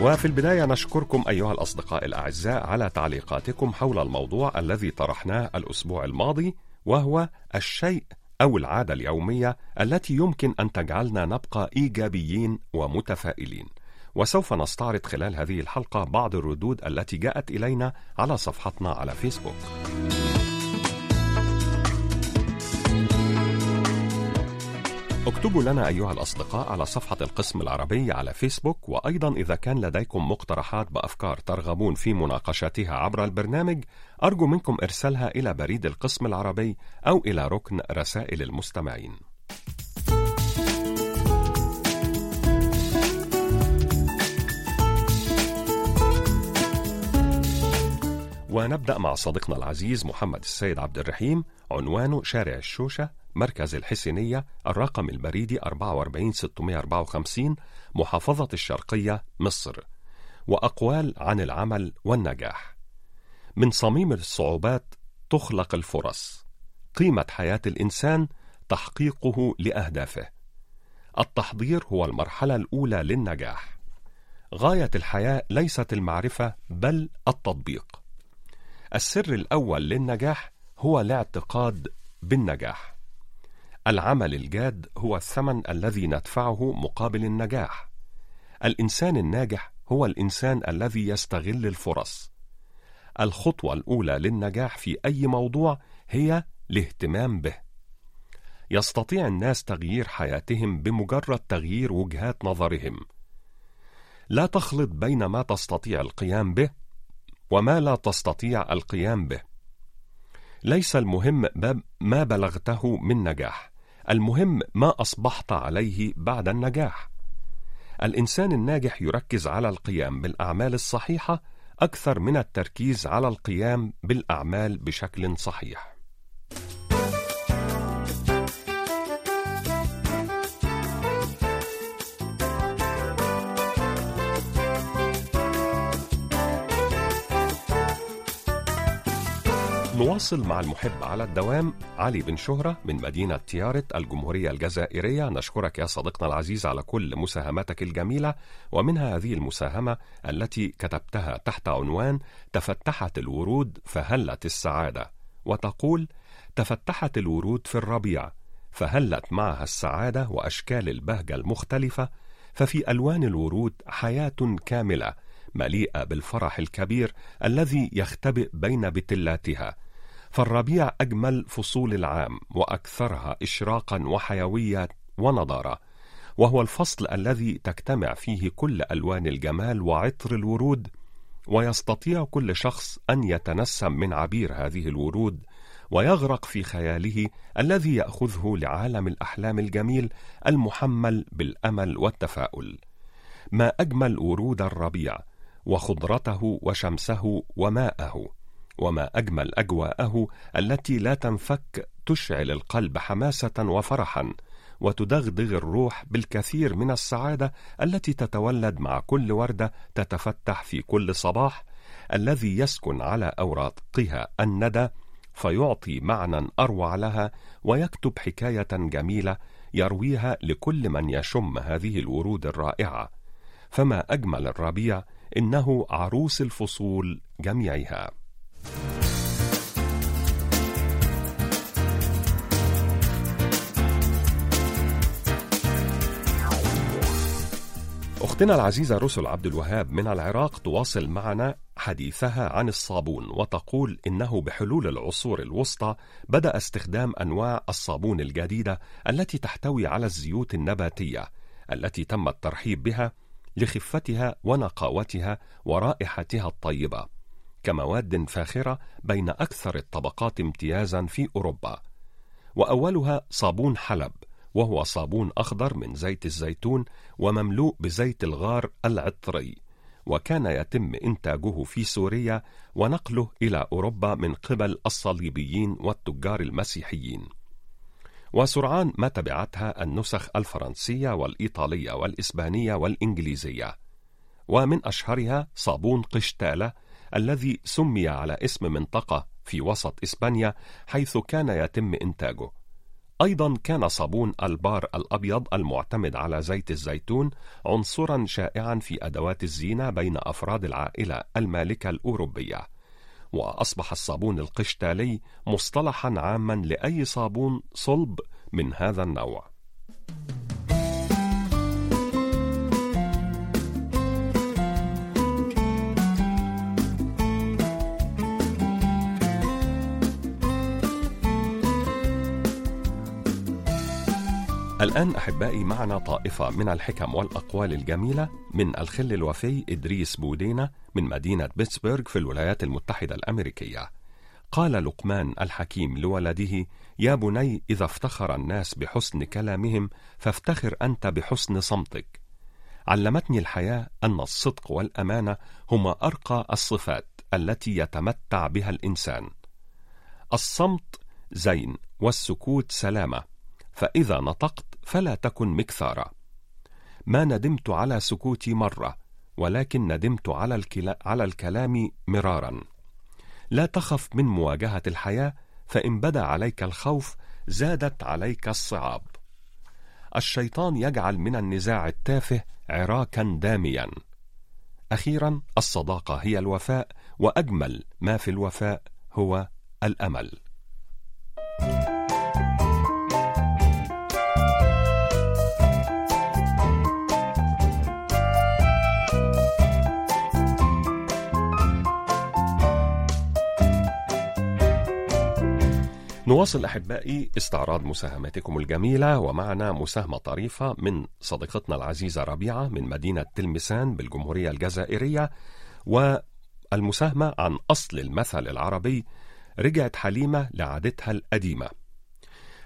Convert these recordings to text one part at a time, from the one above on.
وفي البداية نشكركم أيها الأصدقاء الأعزاء على تعليقاتكم حول الموضوع الذي طرحناه الأسبوع الماضي وهو الشيء أو العادة اليومية التي يمكن أن تجعلنا نبقى إيجابيين ومتفائلين. وسوف نستعرض خلال هذه الحلقة بعض الردود التي جاءت إلينا على صفحتنا على فيسبوك. اكتبوا لنا أيها الأصدقاء على صفحة القسم العربي على فيسبوك وأيضا إذا كان لديكم مقترحات بأفكار ترغبون في مناقشتها عبر البرنامج أرجو منكم إرسالها إلى بريد القسم العربي أو إلى ركن رسائل المستمعين. ونبدأ مع صديقنا العزيز محمد السيد عبد الرحيم عنوانه شارع الشوشة مركز الحسينية الرقم البريدي 44654 محافظة الشرقية مصر وأقوال عن العمل والنجاح. من صميم الصعوبات تخلق الفرص. قيمة حياة الإنسان تحقيقه لأهدافه. التحضير هو المرحلة الأولى للنجاح. غاية الحياة ليست المعرفة بل التطبيق. السر الأول للنجاح هو الاعتقاد بالنجاح. العمل الجاد هو الثمن الذي ندفعه مقابل النجاح. الإنسان الناجح هو الإنسان الذي يستغل الفرص. الخطوة الأولى للنجاح في أي موضوع هي الاهتمام به. يستطيع الناس تغيير حياتهم بمجرد تغيير وجهات نظرهم. لا تخلط بين ما تستطيع القيام به وما لا تستطيع القيام به. ليس المهم ما بلغته من نجاح. المهم ما أصبحت عليه بعد النجاح. الإنسان الناجح يركز على القيام بالأعمال الصحيحة أكثر من التركيز على القيام بالأعمال بشكل صحيح. نواصل مع المحب على الدوام. علي بن شهرة من مدينة تيارت الجمهورية الجزائرية. نشكرك يا صديقنا العزيز على كل مساهماتك الجميلة. ومنها هذه المساهمة التي كتبتها تحت عنوان تفتحت الورود فهلت السعادة. وتقول تفتحت الورود في الربيع فهلت معها السعادة وأشكال البهجة المختلفة. ففي ألوان الورود حياة كاملة مليئة بالفرح الكبير الذي يختبئ بين بتلاتها. فالربيع أجمل فصول العام وأكثرها إشراقا وحيوية ونضارة وهو الفصل الذي تجتمع فيه كل ألوان الجمال وعطر الورود ويستطيع كل شخص أن يتنسم من عبير هذه الورود ويغرق في خياله الذي يأخذه لعالم الأحلام الجميل المحمل بالأمل والتفاؤل. ما أجمل ورود الربيع وخضرته وشمسه وماءه وما أجمل أجواءه التي لا تنفك تشعل القلب حماسة وفرحا وتدغدغ الروح بالكثير من السعادة التي تتولد مع كل وردة تتفتح في كل صباح الذي يسكن على أوراقها الندى فيعطي معنى أروع لها ويكتب حكاية جميلة يرويها لكل من يشم هذه الورود الرائعة. فما أجمل الربيع إنه عروس الفصول جميعها. أختنا العزيزة رسل عبد الوهاب من العراق تواصل معنا حديثها عن الصابون وتقول إنه بحلول العصور الوسطى بدأ استخدام أنواع الصابون الجديدة التي تحتوي على الزيوت النباتية التي تم الترحيب بها لخفتها ونقاوتها ورائحتها الطيبة. كمواد فاخرة بين أكثر الطبقات امتيازا في أوروبا وأولها صابون حلب وهو صابون أخضر من زيت الزيتون ومملوء بزيت الغار العطري وكان يتم إنتاجه في سوريا ونقله إلى أوروبا من قبل الصليبيين والتجار المسيحيين. وسرعان ما تبعتها النسخ الفرنسية والإيطالية والإسبانية والإنجليزية. ومن أشهرها صابون قشتالة الذي سمي على اسم منطقة في وسط إسبانيا حيث كان يتم إنتاجه. أيضا كان صابون البار الأبيض المعتمد على زيت الزيتون عنصرا شائعا في أدوات الزينة بين أفراد العائلة المالكة الأوروبية وأصبح الصابون القشتالي مصطلحا عاما لأي صابون صلب من هذا النوع الآن أحبائي معنا طائفة من الحكم والأقوال الجميلة من الخل الوفي إدريس بودينا من مدينة بيتسبرغ في الولايات المتحدة الأمريكية. قال لقمان الحكيم لولده: يا بني إذا افتخر الناس بحسن كلامهم فافتخر أنت بحسن صمتك. علمتني الحياة أن الصدق والأمانة هما أرقى الصفات التي يتمتع بها الإنسان. الصمت زين والسكوت سلامة، فإذا نطقت فلا تكن مكثارا. ما ندمت على سكوتي مرة ولكن ندمت على, الكلا على الكلام مرارا. لا تخف من مواجهة الحياة فإن بدا عليك الخوف زادت عليك الصعاب. الشيطان يجعل من النزاع التافه عراكا داميا. أخيرا الصداقة هي الوفاء وأجمل ما في الوفاء هو الأمل. نواصل أحبائي استعراض مساهماتكم الجميلة ومعنا مساهمة طريفة من صديقتنا العزيزة ربيعة من مدينة تلمسان بالجمهورية الجزائرية. والمساهمة عن أصل المثل العربي رجعت حليمة لعادتها القديمة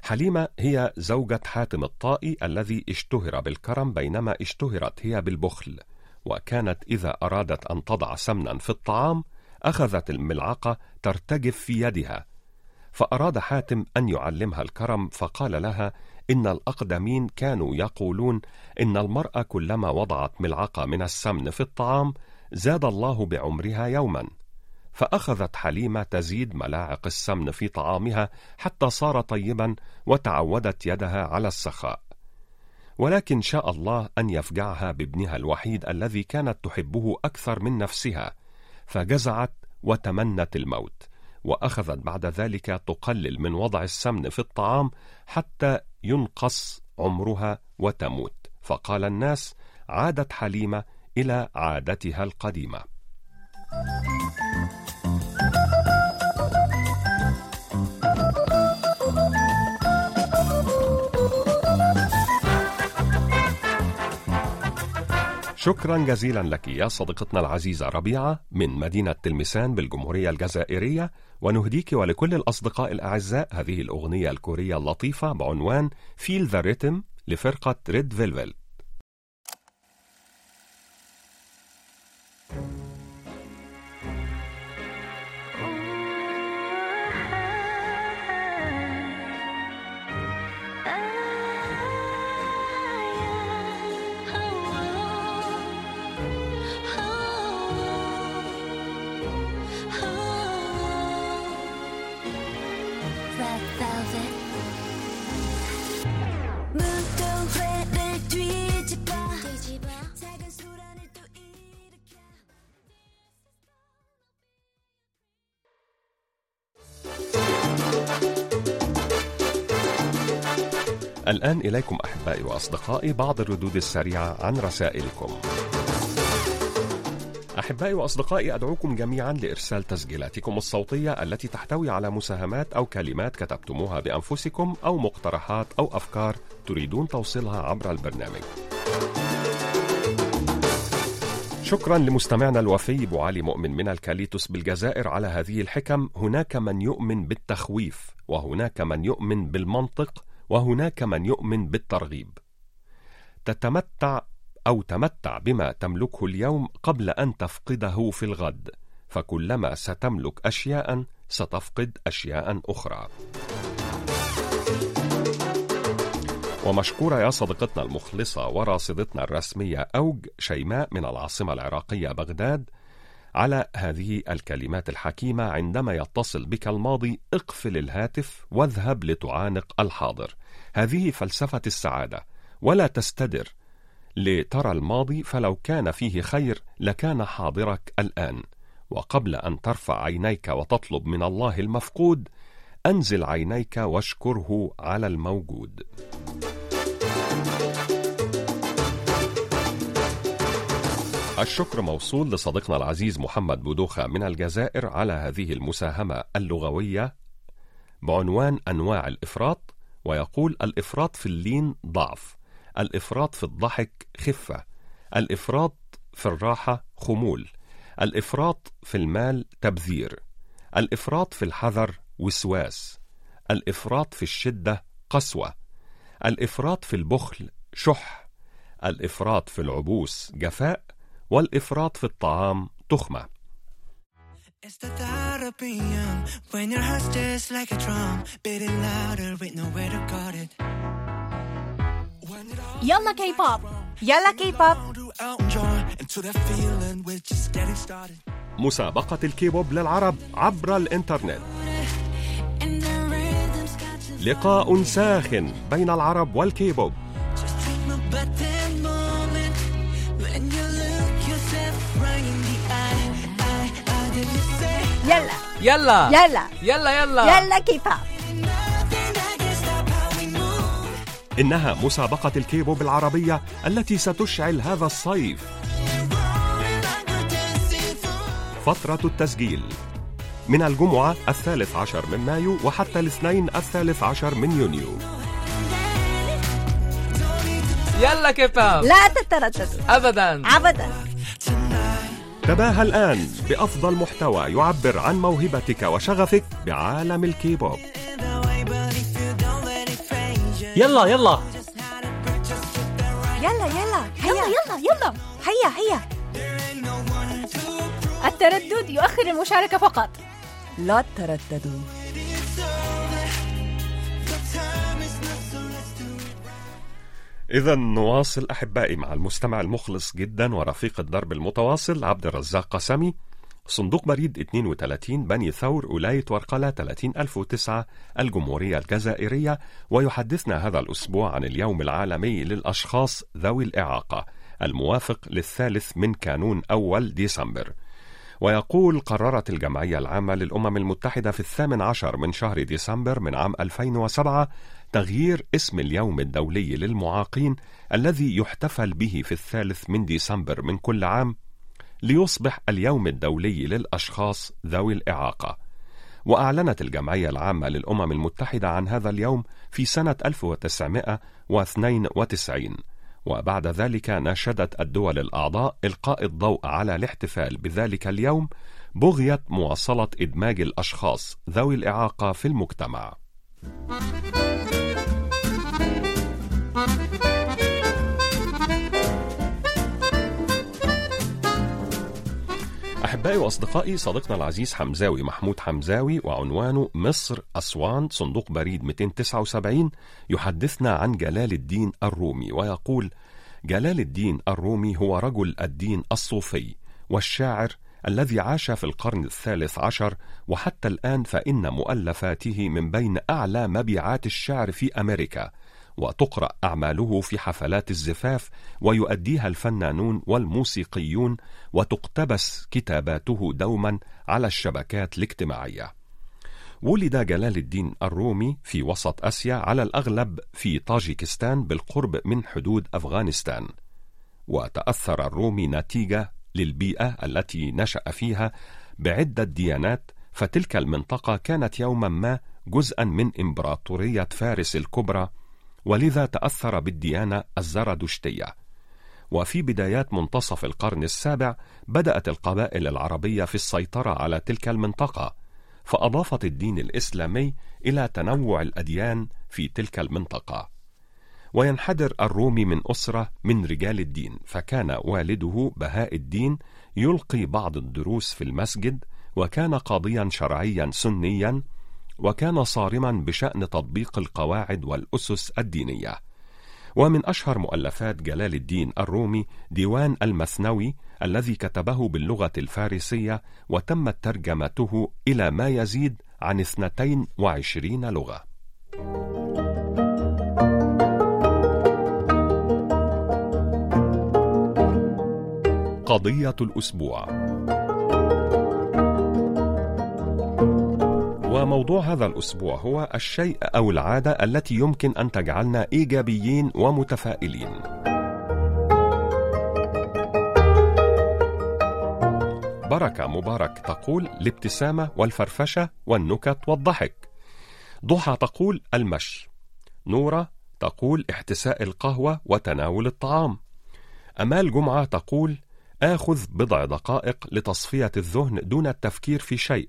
حليمة هي زوجة حاتم الطائي الذي اشتهر بالكرم بينما اشتهرت هي بالبخل وكانت إذا أرادت أن تضع سمنا في الطعام أخذت الملعقة ترتجف في يدها. فأراد حاتم أن يعلمها الكرم فقال لها إن الأقدمين كانوا يقولون إن المرأة كلما وضعت ملعقة من السمن في الطعام زاد الله بعمرها يوما فأخذت حليمة تزيد ملاعق السمن في طعامها حتى صار طيبا وتعودت يدها على السخاء. ولكن شاء الله أن يفجعها بابنها الوحيد الذي كانت تحبه أكثر من نفسها فجزعت وتمنت الموت. وأخذت بعد ذلك تقلل من وضع السمن في الطعام حتى ينقص عمرها وتموت. فقال الناس عادت حليمة إلى عادتها القديمة. شكرا جزيلا لك يا صديقتنا العزيزة ربيعة من مدينة تلمسان بالجمهورية الجزائرية ونهديك ولكل الأصدقاء الأعزاء هذه الأغنية الكورية اللطيفة بعنوان Feel the Rhythm لفرقة ريد فيلفل الآن إليكم أحبائي وأصدقائي بعض الردود السريعة عن رسائلكم. أحبائي وأصدقائي أدعوكم جميعا لإرسال تسجيلاتكم الصوتية التي تحتوي على مساهمات أو كلمات كتبتموها بأنفسكم أو مقترحات أو أفكار تريدون توصيلها عبر البرنامج. شكرا لمستمعنا الوفي أبو علي مؤمن من الكاليتوس بالجزائر على هذه الحكم هناك من يؤمن بالتخويف وهناك من يؤمن بالمنطق وهناك من يؤمن بالترغيب. تتمتع أو تمتع بما تملكه اليوم قبل أن تفقده في الغد فكلما ستملك أشياء ستفقد أشياء أخرى. ومشكورة يا صديقتنا المخلصة وراصدتنا الرسمية أوج شيماء من العاصمة العراقية بغداد على هذه الكلمات الحكيمة عندما يتصل بك الماضي اقفل الهاتف واذهب لتعانق الحاضر. هذه فلسفة السعادة. ولا تستدر. لترى الماضي فلو كان فيه خير لكان حاضرك الآن. وقبل أن ترفع عينيك وتطلب من الله المفقود أنزل عينيك واشكره على الموجود. الشكر موصول لصديقنا العزيز محمد بودوخة من الجزائر على هذه المساهمة اللغوية بعنوان أنواع الإفراط ويقول الإفراط في اللين ضعف الإفراط في الضحك خفة الإفراط في الراحة خمول الإفراط في المال تبذير الإفراط في الحذر وسواس الإفراط في الشدة قسوة الإفراط في البخل شح الإفراط في العبوس جفاء والإفراط في الطعام تخمة. يلا كي بوب يلا كي بوب مسابقة الكيبوب للعرب عبر الإنترنت. لقاء ساخن بين العرب والكيبوب. يلا. يلا. يلا. يلا يلا. يلا كي بوب إنها مسابقة الكيبوب العربية التي ستشعل هذا الصيف. فترة التسجيل. من الجمعة الثالث عشر من مايو وحتى الاثنين الثالث عشر من يونيو. يلا كيباب لا تترددوا ابدا. أبدا. تباهى الآن بأفضل محتوى يعبر عن موهبتك وشغفك بعالم الكيبوب. يلا يلا. يلا يلا يلا يلا يلا. هيا هيا. التردد يؤخر المشاركة فقط. لا ترددوا. إذا نواصل أحبائي مع المستمع المخلص جدا ورفيق الدرب المتواصل عبد الرزاق قسمي صندوق بريد 32 بني ثور ولاية ورقلة 30009 الجمهورية الجزائرية ويحدثنا هذا الأسبوع عن اليوم العالمي للأشخاص ذوي الإعاقة الموافق للثالث من كانون أول ديسمبر. ويقول قررت الجمعية العامة للأمم المتحدة في الثامن عشر من شهر ديسمبر من عام 2007 تغيير اسم اليوم الدولي للمعاقين الذي يحتفل به في الثالث من ديسمبر من كل عام ليصبح اليوم الدولي للأشخاص ذوي الإعاقة. وأعلنت الجمعية العامة للأمم المتحدة عن هذا اليوم في سنة 1992 وبعد ذلك ناشدت الدول الأعضاء إلقاء الضوء على الاحتفال بذلك اليوم بغية مواصلة إدماج الأشخاص ذوي الإعاقة في المجتمع. أحبائي وأصدقائي صديقنا العزيز حمزاوي محمود حمزاوي وعنوانه مصر أسوان صندوق بريد 279 يحدثنا عن جلال الدين الرومي ويقول جلال الدين الرومي هو رجل الدين الصوفي والشاعر الذي عاش في القرن الثالث عشر وحتى الآن فإن مؤلفاته من بين أعلى مبيعات الشعر في أمريكا وتقرأ أعماله في حفلات الزفاف ويؤديها الفنانون والموسيقيون وتقتبس كتاباته دوما على الشبكات الاجتماعية. ولد جلال الدين الرومي في وسط آسيا على الأغلب في طاجيكستان بالقرب من حدود أفغانستان. وتأثر الرومي نتيجة للبيئة التي نشأ فيها بعدة ديانات فتلك المنطقة كانت يوما ما جزءا من إمبراطورية فارس الكبرى ولذا تأثر بالديانة الزرادشتية. وفي بدايات منتصف القرن السابع بدأت القبائل العربية في السيطرة على تلك المنطقة فأضافت الدين الإسلامي إلى تنوع الأديان في تلك المنطقة. وينحدر الرومي من أسرة من رجال الدين فكان والده بهاء الدين يلقي بعض الدروس في المسجد وكان قاضيا شرعيا سنيا وكان صارما بشأن تطبيق القواعد والأسس الدينية. ومن أشهر مؤلفات جلال الدين الرومي ديوان المثنوي الذي كتبه باللغة الفارسية وتمت ترجمته إلى ما يزيد عن 22 لغة. قضية الأسبوع. وموضوع هذا الأسبوع هو الشيء أو العادة التي يمكن أن تجعلنا إيجابيين ومتفائلين. بركة مبارك تقول الابتسامة والفرفشة والنكت والضحك. ضحى تقول المشي. نورة تقول احتساء القهوة وتناول الطعام. أمال جمعة تقول آخذ بضع دقائق لتصفية الذهن دون التفكير في شيء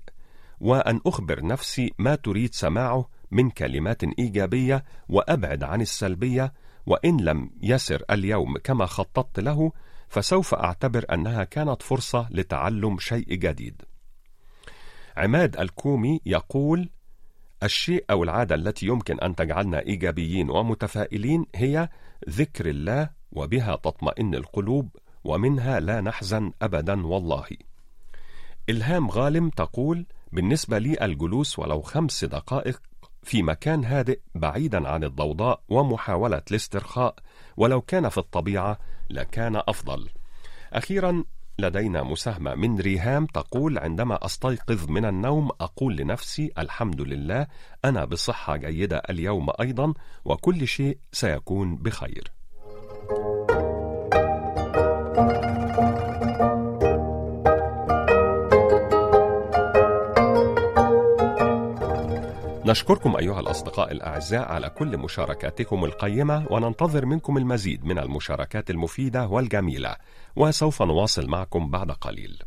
وأن أخبر نفسي ما تريد سماعه من كلمات إيجابية وأبعد عن السلبية وإن لم يسر اليوم كما خططت له فسوف أعتبر أنها كانت فرصة لتعلم شيء جديد. عماد الكومي يقول: الشيء أو العادة التي يمكن أن تجعلنا إيجابيين ومتفائلين هي ذكر الله وبها تطمئن القلوب ومنها لا نحزن أبدا والله. إلهام غالم تقول: بالنسبة لي الجلوس ولو خمس دقائق في مكان هادئ بعيدا عن الضوضاء ومحاولة الاسترخاء ولو كان في الطبيعة لكان أفضل. أخيرا لدينا مساهمة من ريهام تقول عندما أستيقظ من النوم أقول لنفسي الحمد لله أنا بصحة جيدة اليوم أيضا وكل شيء سيكون بخير. نشكركم أيها الأصدقاء الأعزاء على كل مشاركاتكم القيمة وننتظر منكم المزيد من المشاركات المفيدة والجميلة وسوف نواصل معكم بعد قليل.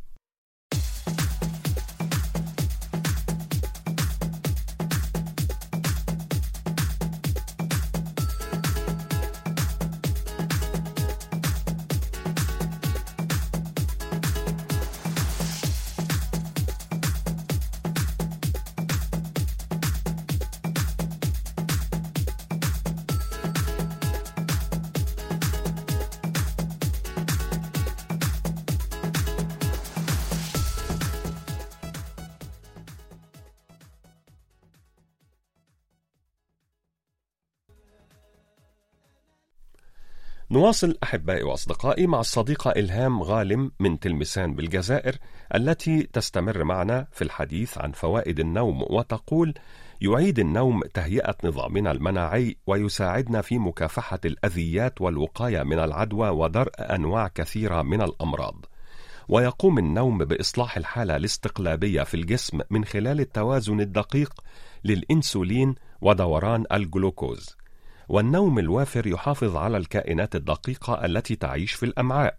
نواصل أحبائي وأصدقائي مع الصديقة إلهام غالم من تلمسان بالجزائر التي تستمر معنا في الحديث عن فوائد النوم وتقول يعيد النوم تهيئة نظامنا المناعي ويساعدنا في مكافحة الأذيات والوقاية من العدوى ودرء أنواع كثيرة من الأمراض. ويقوم النوم بإصلاح الحالة الاستقلابية في الجسم من خلال التوازن الدقيق للإنسولين ودوران الجلوكوز. والنوم الوافر يحافظ على الكائنات الدقيقة التي تعيش في الأمعاء،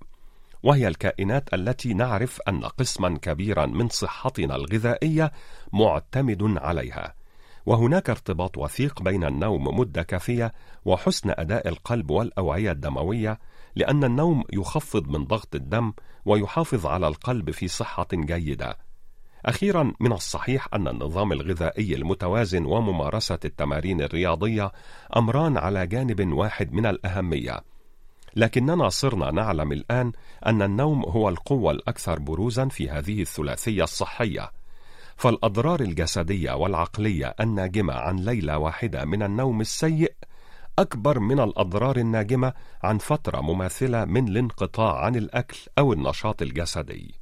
وهي الكائنات التي نعرف أن قسما كبيرا من صحتنا الغذائية معتمد عليها. وهناك ارتباط وثيق بين النوم مدة كافية وحسن أداء القلب والأوعية الدموية، لأن النوم يخفض من ضغط الدم ويحافظ على القلب في صحة جيدة. أخيرا من الصحيح أن النظام الغذائي المتوازن وممارسة التمارين الرياضية أمران على جانب واحد من الأهمية. لكننا صرنا نعلم الآن أن النوم هو القوة الأكثر بروزا في هذه الثلاثية الصحية. فالأضرار الجسدية والعقلية الناجمة عن ليلة واحدة من النوم السيء أكبر من الأضرار الناجمة عن فترة مماثلة من الانقطاع عن الأكل أو النشاط الجسدي.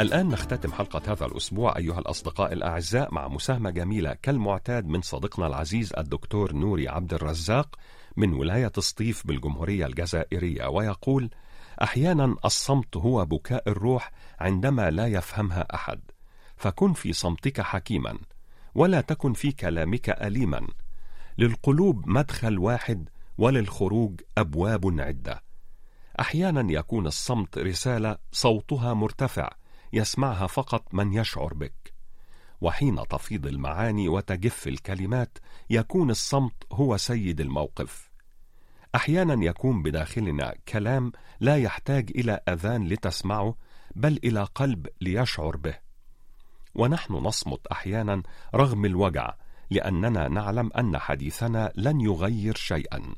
الآن نختتم حلقة هذا الأسبوع أيها الأصدقاء الأعزاء مع مساهمة جميلة كالمعتاد من صديقنا العزيز الدكتور نوري عبد الرزاق من ولاية سطيف بالجمهورية الجزائرية ويقول: أحيانا الصمت هو بكاء الروح عندما لا يفهمها أحد، فكن في صمتك حكيما، ولا تكن في كلامك أليما. للقلوب مدخل واحد وللخروج أبواب عدة. أحيانا يكون الصمت رسالة صوتها مرتفع يسمعها فقط من يشعر بك. وحين تفيض المعاني وتجف الكلمات يكون الصمت هو سيد الموقف. أحيانا يكون بداخلنا كلام لا يحتاج إلى أذان لتسمعه بل إلى قلب ليشعر به. ونحن نصمت أحيانا رغم الوجع لأننا نعلم أن حديثنا لن يغير شيئا.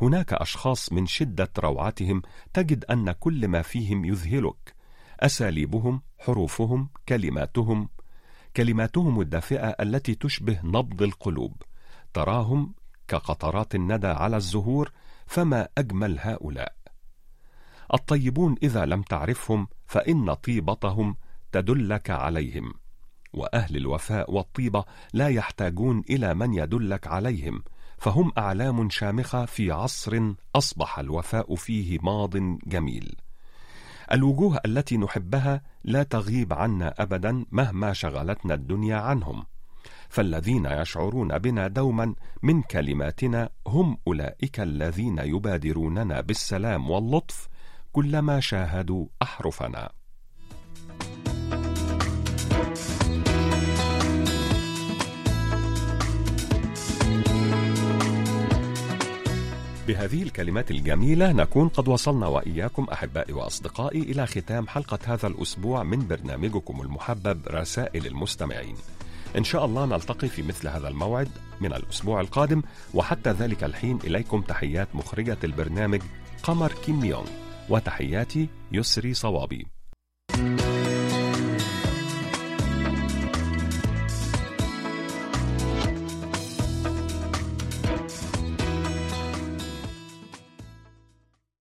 هناك أشخاص من شدة روعتهم تجد أن كل ما فيهم يذهلك. أساليبهم حروفهم كلماتهم. كلماتهم الدافئة التي تشبه نبض القلوب. تراهم كقطرات الندى على الزهور فما أجمل هؤلاء؟ الطيبون إذا لم تعرفهم فإن طيبتهم تدلك عليهم. وأهل الوفاء والطيبة لا يحتاجون إلى من يدلك عليهم فهم أعلام شامخة في عصر أصبح الوفاء فيه ماض جميل. الوجوه التي نحبها لا تغيب عنا ابدا مهما شغلتنا الدنيا عنهم. فالذين يشعرون بنا دوما من كلماتنا هم أولئك الذين يبادروننا بالسلام واللطف كلما شاهدوا أحرفنا. بهذه الكلمات الجميلة نكون قد وصلنا وإياكم أحبائي وأصدقائي إلى ختام حلقة هذا الأسبوع من برنامجكم المحبب رسائل المستمعين. إن شاء الله نلتقي في مثل هذا الموعد من الأسبوع القادم وحتى ذلك الحين إليكم تحيات مخرجة البرنامج قمر كيم يونغ وتحياتي يسري صوابي. thank you